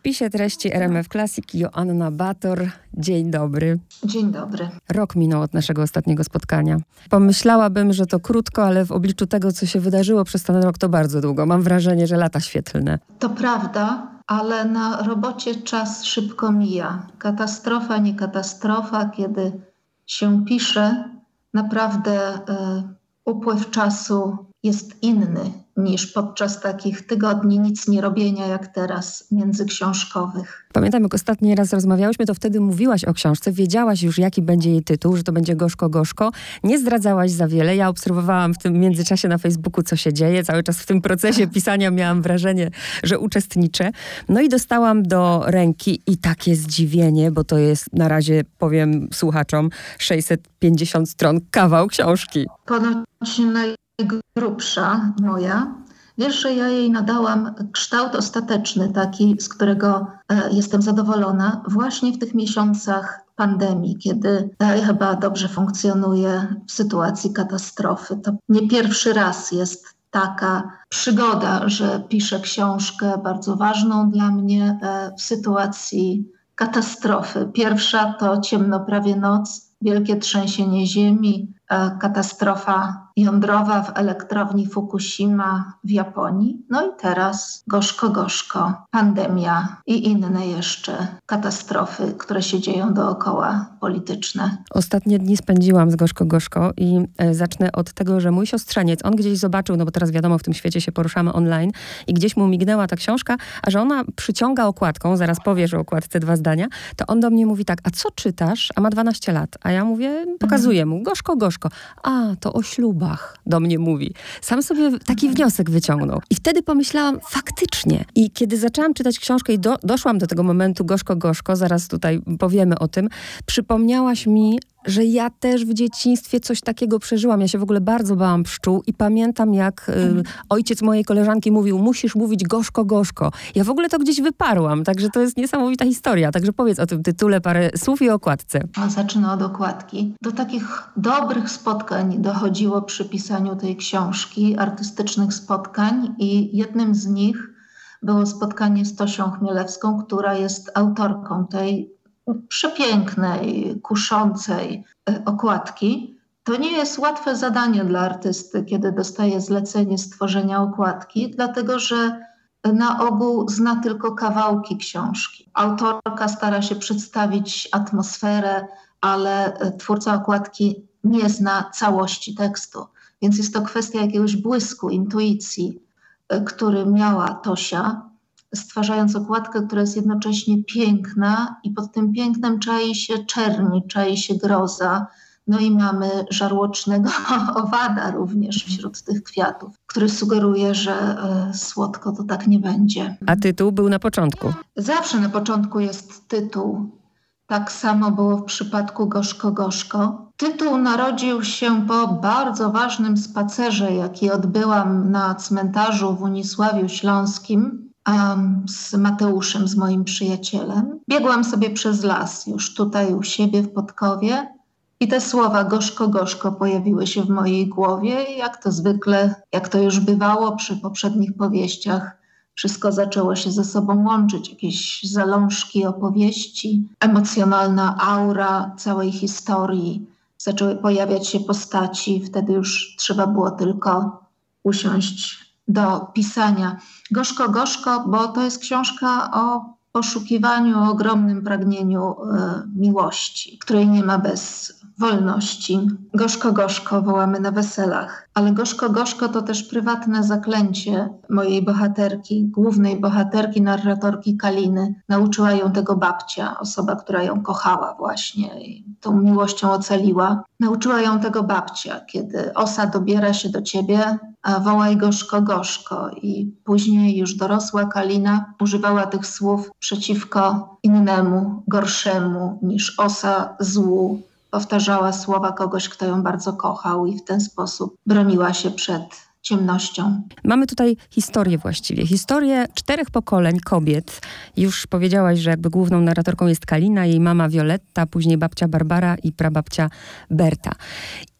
spisie treści RMF Classic Joanna Bator. Dzień dobry. Dzień dobry. Rok minął od naszego ostatniego spotkania. Pomyślałabym, że to krótko, ale w obliczu tego, co się wydarzyło przez ten rok, to bardzo długo. Mam wrażenie, że lata świetlne. To prawda, ale na robocie czas szybko mija. Katastrofa, nie katastrofa, kiedy się pisze, naprawdę y, upływ czasu jest inny niż podczas takich tygodni nic nie robienia jak teraz międzyksiążkowych. Pamiętam, jak ostatni raz rozmawiałyśmy, to wtedy mówiłaś o książce, wiedziałaś już, jaki będzie jej tytuł, że to będzie Gorzko Gorzko. Nie zdradzałaś za wiele. Ja obserwowałam w tym międzyczasie na Facebooku, co się dzieje. Cały czas w tym procesie pisania miałam wrażenie, że uczestniczę. No i dostałam do ręki i takie zdziwienie, bo to jest na razie, powiem słuchaczom, 650 stron kawał książki. Ponoć najgrubsza moja. Wiesz, że ja jej nadałam kształt ostateczny, taki, z którego e, jestem zadowolona, właśnie w tych miesiącach pandemii, kiedy e, chyba dobrze funkcjonuje w sytuacji katastrofy. To nie pierwszy raz jest taka przygoda, że piszę książkę bardzo ważną dla mnie e, w sytuacji katastrofy. Pierwsza to Ciemno prawie noc, wielkie trzęsienie ziemi, katastrofa jądrowa w elektrowni Fukushima w Japonii. No i teraz gorzko, gorzko, pandemia i inne jeszcze katastrofy, które się dzieją dookoła polityczne. Ostatnie dni spędziłam z gorzko, gorzko i e, zacznę od tego, że mój siostrzeniec, on gdzieś zobaczył, no bo teraz wiadomo, w tym świecie się poruszamy online i gdzieś mu mignęła ta książka, a że ona przyciąga okładką, zaraz powiesz o okładce dwa zdania, to on do mnie mówi tak, a co czytasz? A ma 12 lat. A ja mówię, pokazuję mu, gorzko, gorzko. A, to o ślubach do mnie mówi. Sam sobie taki wniosek wyciągnął. I wtedy pomyślałam, faktycznie. I kiedy zaczęłam czytać książkę i do, doszłam do tego momentu gorzko, gorzko, zaraz tutaj powiemy o tym, przypomniałaś mi że ja też w dzieciństwie coś takiego przeżyłam. Ja się w ogóle bardzo bałam pszczół i pamiętam, jak y, mhm. ojciec mojej koleżanki mówił, musisz mówić gorzko, gorzko. Ja w ogóle to gdzieś wyparłam, także to jest niesamowita historia. Także powiedz o tym tytule parę słów i okładce. Zacznę od okładki. Do takich dobrych spotkań dochodziło przy pisaniu tej książki, artystycznych spotkań i jednym z nich było spotkanie z Tosią Chmielewską, która jest autorką tej przepięknej, kuszącej e, okładki. To nie jest łatwe zadanie dla artysty, kiedy dostaje zlecenie stworzenia okładki, dlatego że na ogół zna tylko kawałki książki. Autorka stara się przedstawić atmosferę, ale e, twórca okładki nie zna całości tekstu. Więc jest to kwestia jakiegoś błysku, intuicji, e, który miała Tosia stwarzając okładkę, która jest jednocześnie piękna i pod tym pięknem czai się czerni, czai się groza. No i mamy żarłocznego owada również wśród tych kwiatów, który sugeruje, że e, słodko to tak nie będzie. A tytuł był na początku? Zawsze na początku jest tytuł. Tak samo było w przypadku Gorzko Gorzko. Tytuł narodził się po bardzo ważnym spacerze, jaki odbyłam na cmentarzu w Unisławiu Śląskim z Mateuszem, z moim przyjacielem. Biegłam sobie przez las, już tutaj u siebie w Podkowie. I te słowa gorzko, gorzko pojawiły się w mojej głowie, jak to zwykle, jak to już bywało przy poprzednich powieściach, wszystko zaczęło się ze sobą łączyć, jakieś zalążki opowieści, emocjonalna aura całej historii. Zaczęły pojawiać się postaci, wtedy już trzeba było tylko usiąść do pisania. Gorzko, gorzko, bo to jest książka o poszukiwaniu, o ogromnym pragnieniu y, miłości, której nie ma bez wolności. Gorzko, gorzko wołamy na weselach, ale gorzko, gorzko to też prywatne zaklęcie mojej bohaterki, głównej bohaterki, narratorki Kaliny. Nauczyła ją tego babcia, osoba, która ją kochała właśnie i tą miłością ocaliła. Nauczyła ją tego babcia, kiedy osa dobiera się do ciebie, a wołaj gorzko, gorzko. I później już dorosła Kalina używała tych słów przeciwko innemu, gorszemu niż osa złu powtarzała słowa kogoś, kto ją bardzo kochał i w ten sposób broniła się przed ciemnością. Mamy tutaj historię właściwie. Historię czterech pokoleń kobiet. Już powiedziałaś, że jakby główną narratorką jest Kalina, jej mama Violetta, później babcia Barbara i prababcia Berta.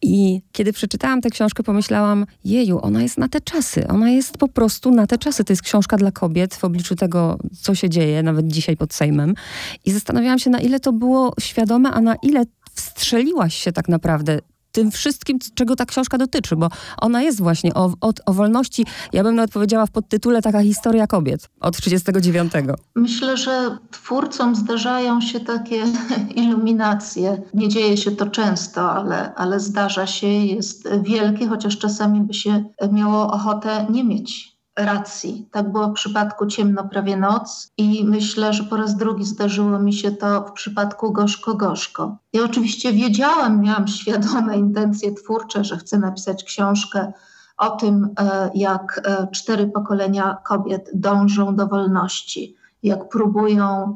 I kiedy przeczytałam tę książkę, pomyślałam, jeju, ona jest na te czasy. Ona jest po prostu na te czasy. To jest książka dla kobiet w obliczu tego, co się dzieje, nawet dzisiaj pod Sejmem. I zastanawiałam się, na ile to było świadome, a na ile wstrzeliłaś się tak naprawdę tym wszystkim, czego ta książka dotyczy, bo ona jest właśnie o, o, o wolności, ja bym nawet powiedziała w podtytule taka historia kobiet od 39. Myślę, że twórcom zdarzają się takie iluminacje. Nie dzieje się to często, ale, ale zdarza się, jest wielkie, chociaż czasami by się miało ochotę nie mieć racji. Tak było w przypadku Ciemno prawie noc i myślę, że po raz drugi zdarzyło mi się to w przypadku Gorzko Gorzko. Ja oczywiście wiedziałam, miałam świadome intencje twórcze, że chcę napisać książkę o tym, e, jak e, cztery pokolenia kobiet dążą do wolności, jak próbują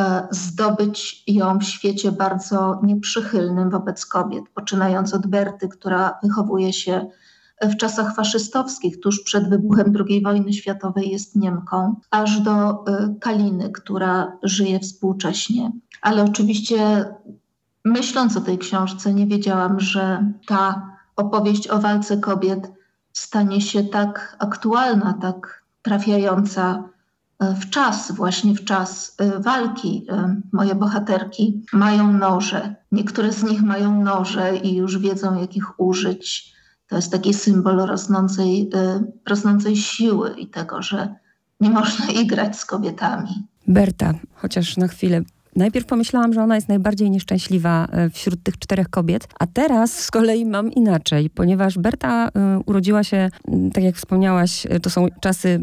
e, zdobyć ją w świecie bardzo nieprzychylnym wobec kobiet, poczynając od Berty, która wychowuje się w czasach faszystowskich, tuż przed wybuchem II wojny światowej jest Niemką, aż do y, Kaliny, która żyje współcześnie. Ale oczywiście myśląc o tej książce, nie wiedziałam, że ta opowieść o walce kobiet stanie się tak aktualna, tak trafiająca y, w czas, właśnie w czas y, walki. Moje bohaterki mają noże. Niektóre z nich mają noże i już wiedzą, jak ich użyć. To jest taki symbol rosnącej, y, rosnącej siły i tego, że nie można igrać z kobietami. Berta, chociaż na chwilę Najpierw pomyślałam, że ona jest najbardziej nieszczęśliwa y, wśród tych czterech kobiet, a teraz z kolei mam inaczej, ponieważ Berta y, urodziła się, tak jak wspomniałaś, to są czasy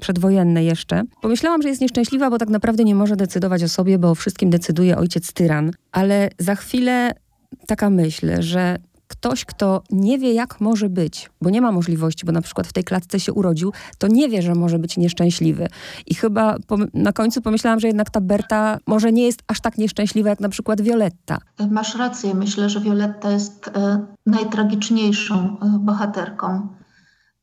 przedwojenne jeszcze. Pomyślałam, że jest nieszczęśliwa, bo tak naprawdę nie może decydować o sobie, bo o wszystkim decyduje ojciec tyran. Ale za chwilę taka myśl, że ktoś, kto nie wie, jak może być, bo nie ma możliwości, bo na przykład w tej klatce się urodził, to nie wie, że może być nieszczęśliwy. I chyba na końcu pomyślałam, że jednak ta Berta może nie jest aż tak nieszczęśliwa, jak na przykład Violetta. Masz rację. Myślę, że Violetta jest e, najtragiczniejszą e, bohaterką.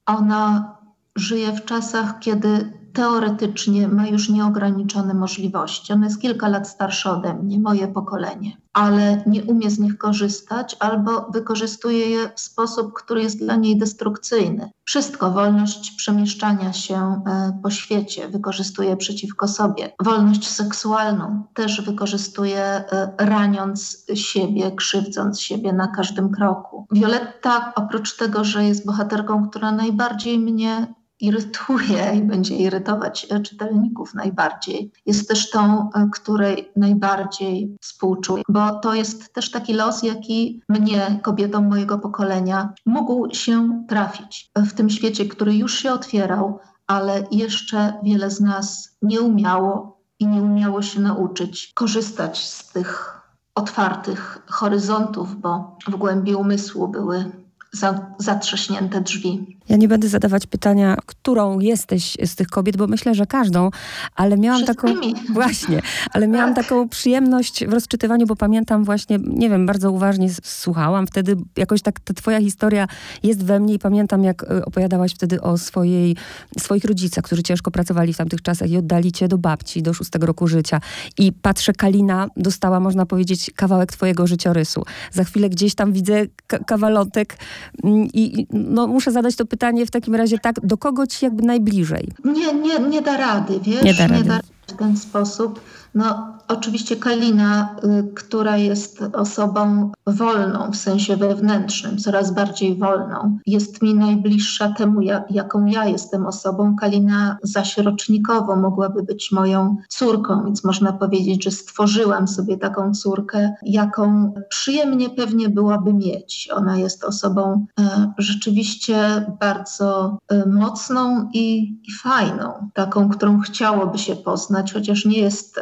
Ona żyje w czasach, kiedy teoretycznie ma już nieograniczone możliwości. Ona jest kilka lat starsza ode mnie, moje pokolenie, ale nie umie z nich korzystać albo wykorzystuje je w sposób, który jest dla niej destrukcyjny. Wszystko, wolność przemieszczania się e, po świecie wykorzystuje przeciwko sobie. Wolność seksualną też wykorzystuje, e, raniąc siebie, krzywdząc siebie na każdym kroku. Violetta, oprócz tego, że jest bohaterką, która najbardziej mnie irytuje i będzie irytować e, czytelników najbardziej, jest też tą, e, której najbardziej współczuję, bo to jest też taki los, jaki mnie, kobietom mojego pokolenia, mógł się trafić w tym świecie, który już się otwierał, ale jeszcze wiele z nas nie umiało i nie umiało się nauczyć korzystać z tych otwartych horyzontów, bo w głębi umysłu były zatrzaśnięte drzwi. Ja nie będę zadawać pytania, którą jesteś z tych kobiet, bo myślę, że każdą, ale miałam taką. Właśnie, ale miałam tak. taką przyjemność w rozczytywaniu, bo pamiętam właśnie, nie wiem, bardzo uważnie słuchałam. Wtedy jakoś tak ta twoja historia jest we mnie i pamiętam, jak e, opowiadałaś wtedy o swojej, swoich rodzicach, którzy ciężko pracowali w tamtych czasach i oddali cię do babci do szóstego roku życia. I patrzę, Kalina dostała, można powiedzieć, kawałek twojego życiorysu. Za chwilę gdzieś tam widzę kawalotek i no, muszę zadać to pytanie w takim razie tak, do kogo ci jakby najbliżej? Nie, nie, nie da rady, wiesz? Nie da rady. Nie da w ten sposób. No, oczywiście Kalina, y, która jest osobą wolną w sensie wewnętrznym, coraz bardziej wolną, jest mi najbliższa temu, ja, jaką ja jestem osobą. Kalina zaśrocznikową mogłaby być moją córką, więc można powiedzieć, że stworzyłam sobie taką córkę, jaką przyjemnie pewnie byłaby mieć. Ona jest osobą e, rzeczywiście bardzo e, mocną i, fajną, taką, którą chciałoby się poznać, chociaż nie jest.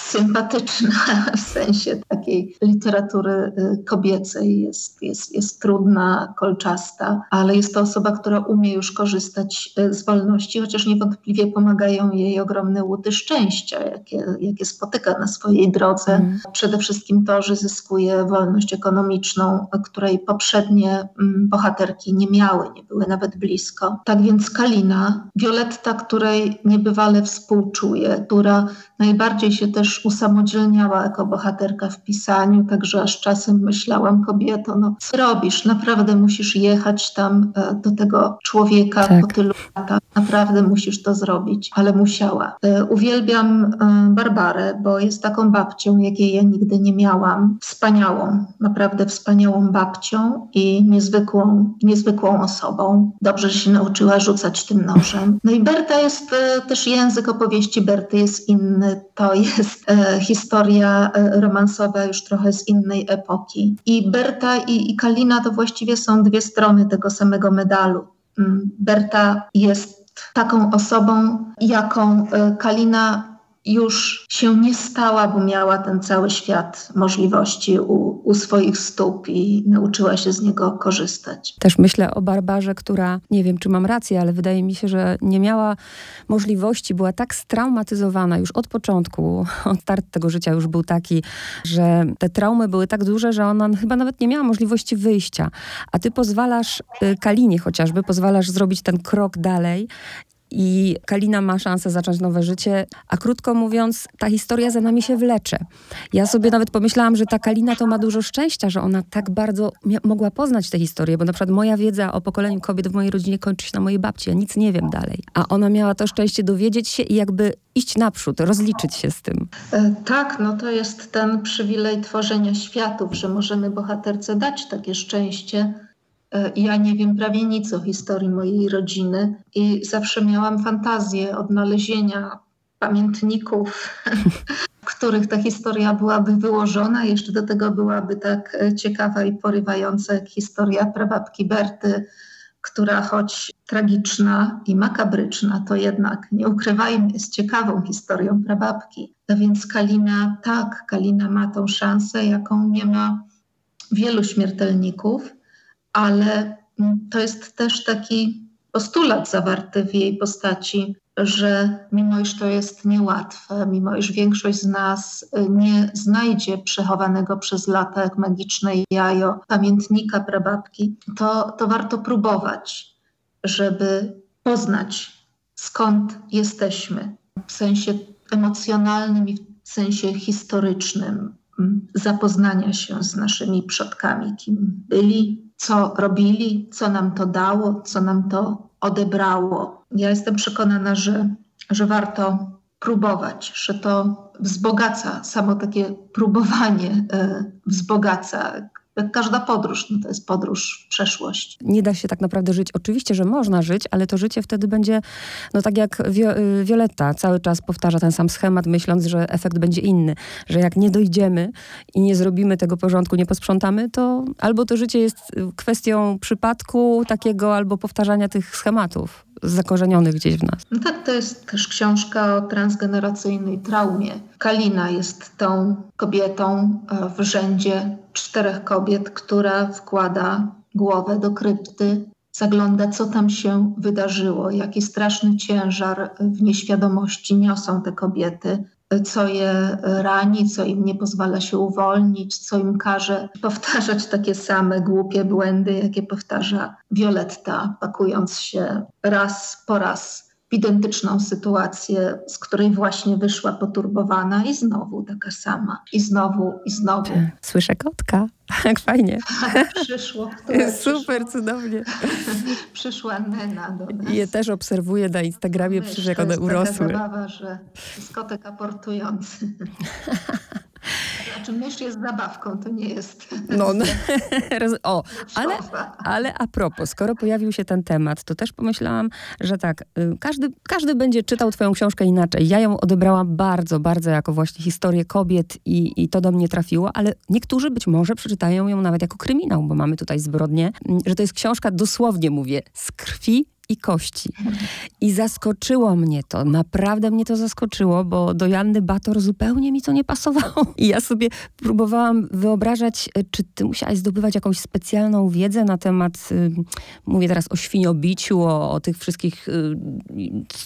Sympatyczna w sensie takiej literatury y, kobiecej. Jest, jest, jest trudna, kolczasta, ale jest to osoba, która umie już korzystać y, z wolności, chociaż niewątpliwie pomagają jej ogromne łuty szczęścia, jakie, jakie spotyka na swojej drodze. Mm. Przede wszystkim to, że zyskuje wolność ekonomiczną, której poprzednie mm, bohaterki nie miały, nie były nawet blisko. Tak więc Kalina, Violetta, której niebywale współczuje, która najbardziej się też usamodzielniała jako bohaterka w pisaniu, także aż czasem myślałam, kobieto, no co robisz? Naprawdę musisz jechać tam e, do tego człowieka tak. po tylu latach. Naprawdę musisz to zrobić, ale musiała. E, uwielbiam e, Barbarę, bo jest taką babcią, jakiej ja nigdy nie miałam. Wspaniałą, naprawdę wspaniałą babcią i niezwykłą, niezwykłą osobą. Dobrze się nauczyła rzucać tym nożem. No i Berta jest też język opowieści Berty jest inny. To jest historia romansowa już trochę z innej epoki. I Berta i, i Kalina to właściwie są dwie strony tego samego medalu. Mm, Berta jest taką osobą, jaką e, Kalina już się nie stała, bo miała ten cały świat możliwości u, u, swoich stóp i nauczyła się z niego korzystać. Też myślę o Barbarze, która, nie wiem czy mam rację, ale wydaje mi się, że nie miała możliwości, była tak straumatyzowana już od początku, od start tego życia już był taki, że te traumy były tak duże, że ona chyba nawet nie miała możliwości wyjścia. A ty pozwalasz y, Kalinie chociażby, pozwalasz zrobić ten krok dalej i Kalina ma szansę zacząć nowe życie, a krótko mówiąc, ta historia za nami się wlecze. Ja sobie nawet pomyślałam, że ta Kalina to ma dużo szczęścia, że ona tak bardzo mogła poznać tę historię, bo na przykład moja wiedza o pokoleniu kobiet w mojej rodzinie kończy się na mojej babci, ja nic nie wiem dalej. A ona miała to szczęście dowiedzieć się i jakby iść naprzód, rozliczyć się z tym. E, tak, no to jest ten przywilej tworzenia światów, że możemy bohaterce dać takie szczęście, ja nie wiem prawie nic o historii mojej rodziny i zawsze miałam fantazję odnalezienia pamiętników, w których ta historia byłaby wyłożona. Jeszcze do tego byłaby tak e, ciekawa i porywająca jak historia prababki Berty, która choć tragiczna i makabryczna, to jednak, nie ukrywajmy, jest ciekawą historią prababki. A więc Kalina, tak, Kalina ma tą szansę, jaką nie ma wielu śmiertelników ale mm, to jest też taki postulat zawarty w jej postaci, że mimo iż to jest niełatwe, mimo iż większość z nas y, nie znajdzie przechowanego przez lata jak magiczne jajo pamiętnika prababki, to, to warto próbować, żeby poznać skąd jesteśmy. W sensie emocjonalnym i w sensie historycznym, mm, zapoznania się z naszymi przodkami, kim byli, co robili, co nam to dało, co nam to odebrało. Ja jestem przekonana, że, że warto próbować, że to wzbogaca, samo takie próbowanie e, wzbogaca każda podróż, no to jest podróż w przeszłość. Nie da się tak naprawdę żyć. Oczywiście, że można żyć, ale to życie wtedy będzie, no tak jak y, Violetta cały czas powtarza ten sam schemat, myśląc, że efekt będzie inny. Że jak nie dojdziemy i nie zrobimy tego porządku, nie posprzątamy, to albo to życie jest kwestią przypadku takiego, albo powtarzania tych schematów zakorzenionych gdzieś w nas. No tak, to jest też książka o transgeneracyjnej traumie. Kalina jest tą kobietą e, w rzędzie czterech kobiet, która wkłada głowę do krypty, zagląda, co tam się wydarzyło, jaki straszny ciężar w nieświadomości niosą te kobiety, co je rani, co im nie pozwala się uwolnić, co im każe powtarzać takie same głupie błędy, jakie powtarza Violetta, pakując się raz po raz identyczną sytuację, z której właśnie wyszła poturbowana i znowu taka sama. I znowu, i znowu. Słyszę kotka. Jak fajnie. Przyszło. Super, przyszło? cudownie. Przyszła Nena do nas. Je też obserwuję na Instagramie, przecież jak one urosły. To zabawa, że jest kotek aportujący. Znaczy mysz jest zabawką, to nie jest... No, no. O, ale, ale a propos, skoro pojawił się ten temat, to też pomyślałam, że tak, y, każdy, każdy będzie czytał twoją książkę inaczej. Ja ją odebrałam bardzo, bardzo jako właśnie historię kobiet i, i to do mnie trafiło, ale niektórzy być może przeczytają ją nawet jako kryminał, bo mamy tutaj zbrodnie, mm, że to jest książka, dosłownie mówię, z krwi i kości. I zaskoczyło mnie to, naprawdę mnie to zaskoczyło, bo do Janny Bator zupełnie mi to nie pasowało. I ja sobie próbowałam wyobrażać, e, czy ty musiałaś zdobywać jakąś specjalną wiedzę na temat, mówię teraz o świniobiciu, o, o tych wszystkich y,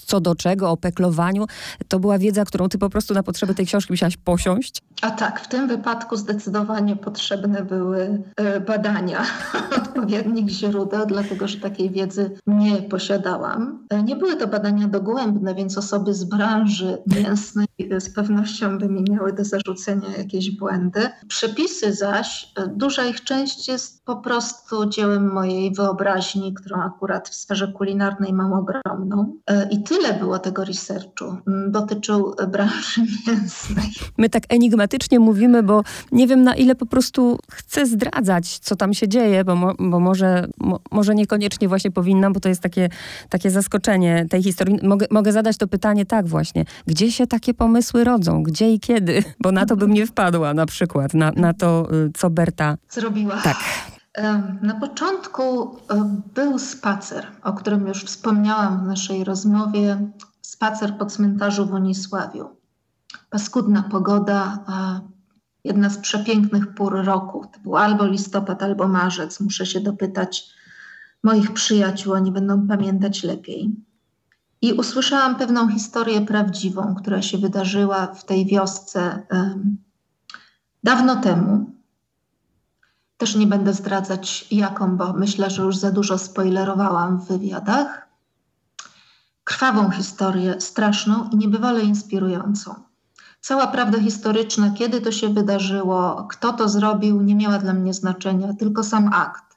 co do czego, o peklowaniu. To była wiedza, którą ty po prostu na potrzeby tej książki musiałaś posiąść? A tak, w tym wypadku zdecydowanie potrzebne były e, badania odpowiednich źródeł, dlatego że takiej wiedzy nie posiadałam. E, nie były to badania dogłębne, więc osoby z branży mięsnej z pewnością by mi miały do zarzucenia jakieś błędy. Przepisy zaś, e, duża ich część jest po prostu dziełem mojej wyobraźni, którą akurat w sferze kulinarnej mam ogromną. I tyle było tego researchu. Dotyczył branży mięsnej. My tak enigmatycznie mówimy, bo nie wiem na ile po prostu chcę zdradzać, co tam się dzieje, bo, mo, bo może, mo, może niekoniecznie właśnie powinnam, bo to jest takie, takie zaskoczenie tej historii. Mogę, mogę zadać to pytanie tak właśnie. Gdzie się takie pomysły rodzą? Gdzie i kiedy? Bo na to bym nie wpadła na przykład, na, na to, y, co Berta zrobiła. Tak. Na początku był spacer, o którym już wspomniałam w naszej rozmowie. Spacer po cmentarzu w Unisławiu paskudna pogoda, jedna z przepięknych pór roku. To był albo listopad, albo marzec. Muszę się dopytać moich przyjaciół, oni będą pamiętać lepiej. I usłyszałam pewną historię prawdziwą, która się wydarzyła w tej wiosce um, dawno temu. Też nie będę zdradzać jaką, bo myślę, że już za dużo spoilerowałam w wywiadach. Krwawą historię, straszną i niebywale inspirującą. Cała prawda historyczna, kiedy to się wydarzyło, kto to zrobił, nie miała dla mnie znaczenia, tylko sam akt.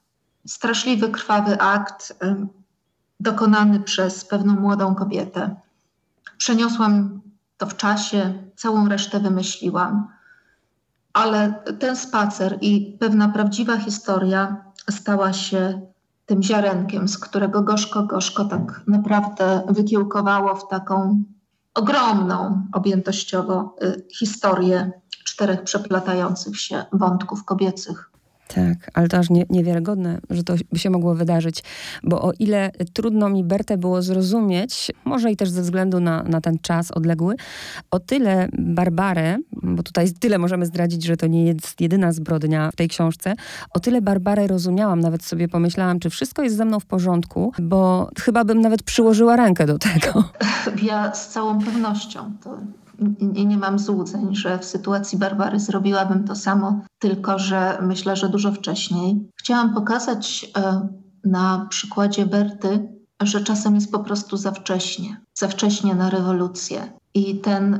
Straszliwy, krwawy akt dokonany przez pewną młodą kobietę. Przeniosłam to w czasie, całą resztę wymyśliłam. Ale ten spacer i pewna prawdziwa historia stała się tym ziarenkiem, z którego gorzko, gorzko tak naprawdę wykiełkowało w taką ogromną objętościowo y, historię czterech przeplatających się wątków kobiecych. Tak, ale to aż nie, niewiarygodne, że to by się mogło wydarzyć, bo o ile trudno mi Bertę było zrozumieć, może i też ze względu na, na ten czas odległy, o tyle Barbarę, bo tutaj tyle możemy zdradzić, że to nie jest jedyna zbrodnia w tej książce, o tyle Barbarę rozumiałam, nawet sobie pomyślałam, czy wszystko jest ze mną w porządku, bo chyba bym nawet przyłożyła rękę do tego. Ja z całą pewnością to nie, nie mam złudzeń, że w sytuacji Barbary zrobiłabym to samo, tylko że myślę, że dużo wcześniej. Chciałam pokazać e, na przykładzie Berty, że czasem jest po prostu za wcześnie, za wcześnie na rewolucję. I ten e,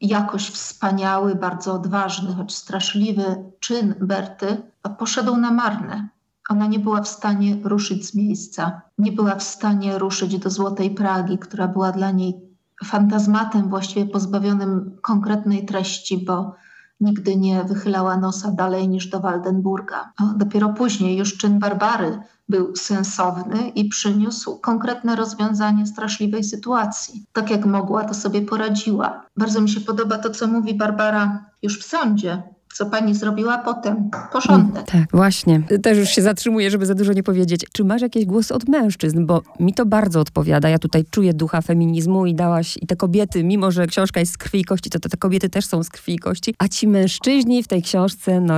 jakoś wspaniały, bardzo odważny, choć straszliwy czyn Berty poszedł na marne. Ona nie była w stanie ruszyć z miejsca, nie była w stanie ruszyć do Złotej Pragi, która była dla niej fantazmatem właściwie pozbawionym konkretnej treści, bo nigdy nie wychylała nosa dalej niż do Waldenburga. dopiero później już czyn Barbary był sensowny i przyniósł konkretne rozwiązanie straszliwej sytuacji. Tak jak mogła, to sobie poradziła. Bardzo mi się podoba to, co mówi Barbara już w sądzie, co pani zrobiła potem. Porządek. Tak, właśnie. Też już się zatrzymuję, żeby za dużo nie powiedzieć. Czy masz jakieś głosy od mężczyzn? Bo mi to bardzo odpowiada. Ja tutaj czuję ducha feminizmu i dałaś, i te kobiety, mimo że książka jest z krwi i kości, to te kobiety też są z krwi i kości. A ci mężczyźni w tej książce, no,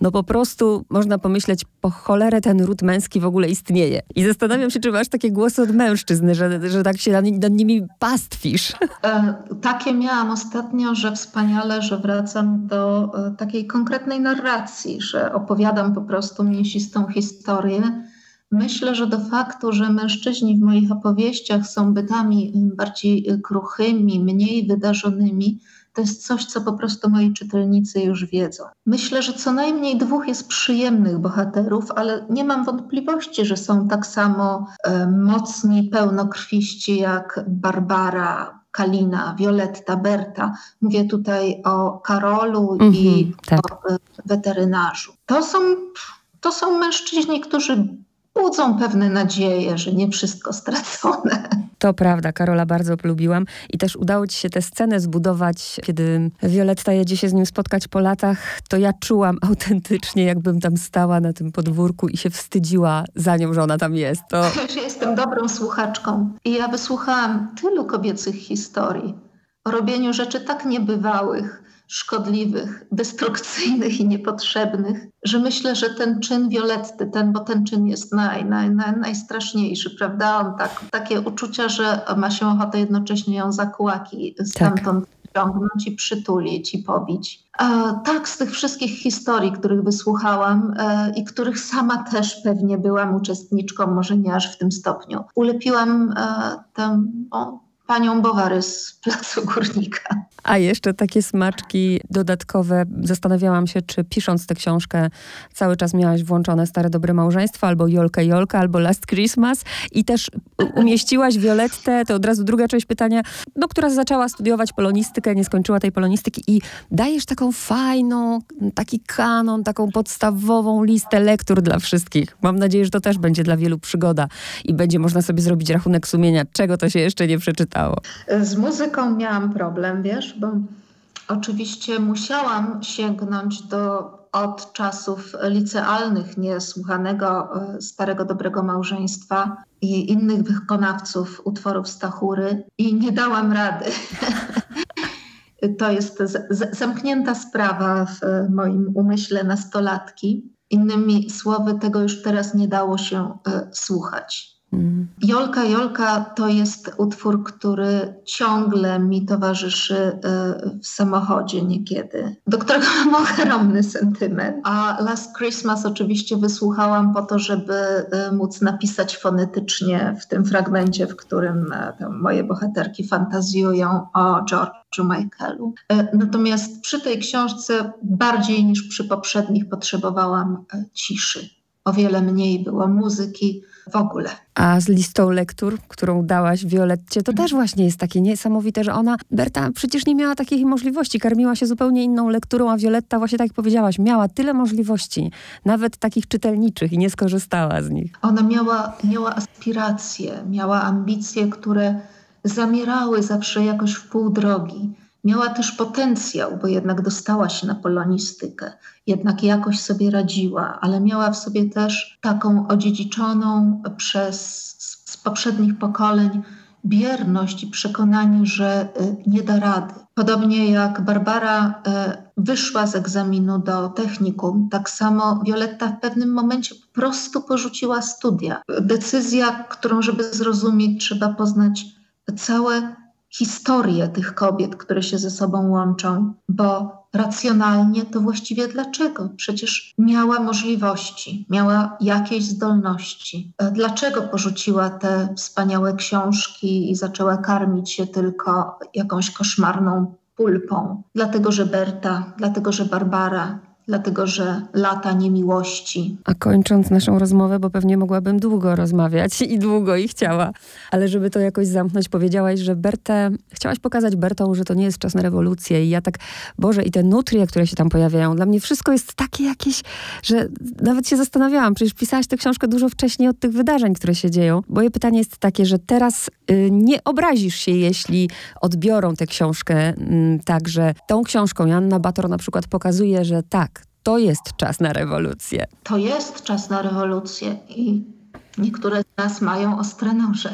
no po prostu można pomyśleć, po cholerę ten ród męski w ogóle istnieje. I zastanawiam się, czy masz takie głosy od mężczyzn, że, że tak się nad, nad nimi pastwisz. E, takie miałam ostatnio, że wspaniale, że wracam do e, takiej konkretnej narracji, że opowiadam po prostu mięsistą historię. Myślę, że do faktu, że mężczyźni w moich opowieściach są bytami bardziej kruchymi, mniej wydarzonymi, to jest coś, co po prostu moi czytelnicy już wiedzą. Myślę, że co najmniej dwóch jest przyjemnych bohaterów, ale nie mam wątpliwości, że są tak samo e, mocni, pełnokrwiści jak Barbara, Kalina, Violetta, Berta. Mówię tutaj o Karolu mm -hmm, i tak. o e, weterynarzu. To są, to są mężczyźni, którzy budzą pewne nadzieje, że nie wszystko stracone. To prawda, Karola bardzo lubiłam i też udało ci się tę scenę zbudować, kiedy Violetta jedzie się z nim spotkać po latach, to ja czułam autentycznie, jakbym tam stała na tym podwórku i się wstydziła za nią, że ona tam jest. To... Ja jestem dobrą słuchaczką i ja wysłuchałam tylu kobiecych historii o robieniu rzeczy tak niebywałych, szkodliwych, destrukcyjnych i niepotrzebnych, że myślę, że ten czyn Violetty, ten, bo ten czyn jest naj, naj, naj, najstraszniejszy, prawda? On tak, takie uczucia, że ma się ochotę jednocześnie ją za kłaki stamtąd tak. ciągnąć i przytulić i pobić. E, tak, z tych wszystkich historii, których wysłuchałam e, i których sama też pewnie byłam uczestniczką, może nie aż w tym stopniu, ulepiłam e, tę o, panią Bowary z Placu Górnika. A jeszcze takie smaczki dodatkowe. Zastanawiałam się, czy pisząc tę książkę cały czas miałaś włączone Stare Dobre Małżeństwo, albo Jolka Jolka, albo Last Christmas i też umieściłaś Violettę, to od razu druga część pytania, no, która zaczęła studiować polonistykę, nie skończyła tej polonistyki i dajesz taką fajną, taki kanon, taką podstawową listę lektur dla wszystkich. Mam nadzieję, że to też będzie dla wielu przygoda i będzie można sobie zrobić rachunek sumienia, czego to się jeszcze nie przeczytało. Z muzyką miałam problem, wiesz, bo oczywiście musiałam sięgnąć do od czasów licealnych niesłuchanego e, Starego Dobrego Małżeństwa i innych wykonawców utworów Stachury i nie dałam rady. to jest zamknięta sprawa w moim umyśle nastolatki. Innymi słowy, tego już teraz nie dało się e, słuchać. Jolka Jolka to jest utwór, który ciągle mi towarzyszy e, w samochodzie niekiedy, do którego mam ogromny sentyment. A Last Christmas oczywiście wysłuchałam po to, żeby e, móc napisać fonetycznie w tym fragmencie, w którym e, moje bohaterki fantazjują o George'u Michaelu. Natomiast przy tej książce bardziej niż przy poprzednich potrzebowałam ciszy. O wiele mniej było muzyki, w ogóle. A z listą lektur, którą dałaś Violetcie, to też właśnie jest takie niesamowite, że ona, Berta, przecież nie miała takiej możliwości, karmiła się zupełnie inną lekturą, a Violetta, właśnie tak jak powiedziałaś, miała tyle możliwości, nawet takich czytelniczych i nie skorzystała z nich. Ona miała, miała aspiracje, miała ambicje, które zamierały zawsze jakoś w pół drogi. Miała też potencjał, bo jednak dostała się na polonistykę, jednak jakoś sobie radziła, ale miała w sobie też taką odziedziczoną przez z poprzednich pokoleń bierność i przekonanie, że y, nie da rady. Podobnie jak Barbara y, wyszła z egzaminu do technikum, tak samo Violetta w pewnym momencie po prostu porzuciła studia. Decyzja, którą, żeby zrozumieć, trzeba poznać całe historię tych kobiet, które się ze sobą łączą, bo racjonalnie to właściwie dlaczego? Przecież miała możliwości, miała jakieś zdolności. E, dlaczego porzuciła te wspaniałe książki i zaczęła karmić się tylko jakąś koszmarną pulpą? Dlatego, że Berta, dlatego, że Barbara, dlatego że lata niemiłości. A kończąc naszą rozmowę, bo pewnie mogłabym długo rozmawiać i długo i chciała, ale żeby to jakoś zamknąć, powiedziałaś, że Bertę, chciałaś pokazać Bertą, że to nie jest czas na rewolucję i ja tak, Boże, i te nutrie, które się tam pojawiają, dla mnie wszystko jest takie jakieś, że nawet się zastanawiałam, przecież pisałaś tę książkę dużo wcześniej od tych wydarzeń, które się dzieją. Moje pytanie jest takie, że teraz y, nie obrazisz się, jeśli odbiorą tę książkę y, tak, że tą książką Janna Bator na przykład pokazuje, że tak, to jest czas na rewolucję. To jest czas na rewolucję i niektóre z nas mają ostre noże.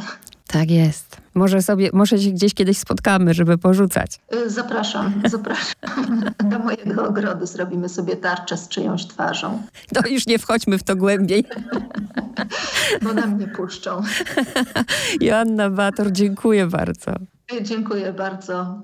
Tak jest. Może sobie, może się gdzieś kiedyś spotkamy, żeby porzucać. Y, zapraszam, zapraszam. Do mojego ogrodu zrobimy sobie tarczę z czyjąś twarzą. To już nie wchodźmy w to głębiej. Bo nam nie puszczą. Joanna Bator, dziękuję bardzo. Dziękuję bardzo.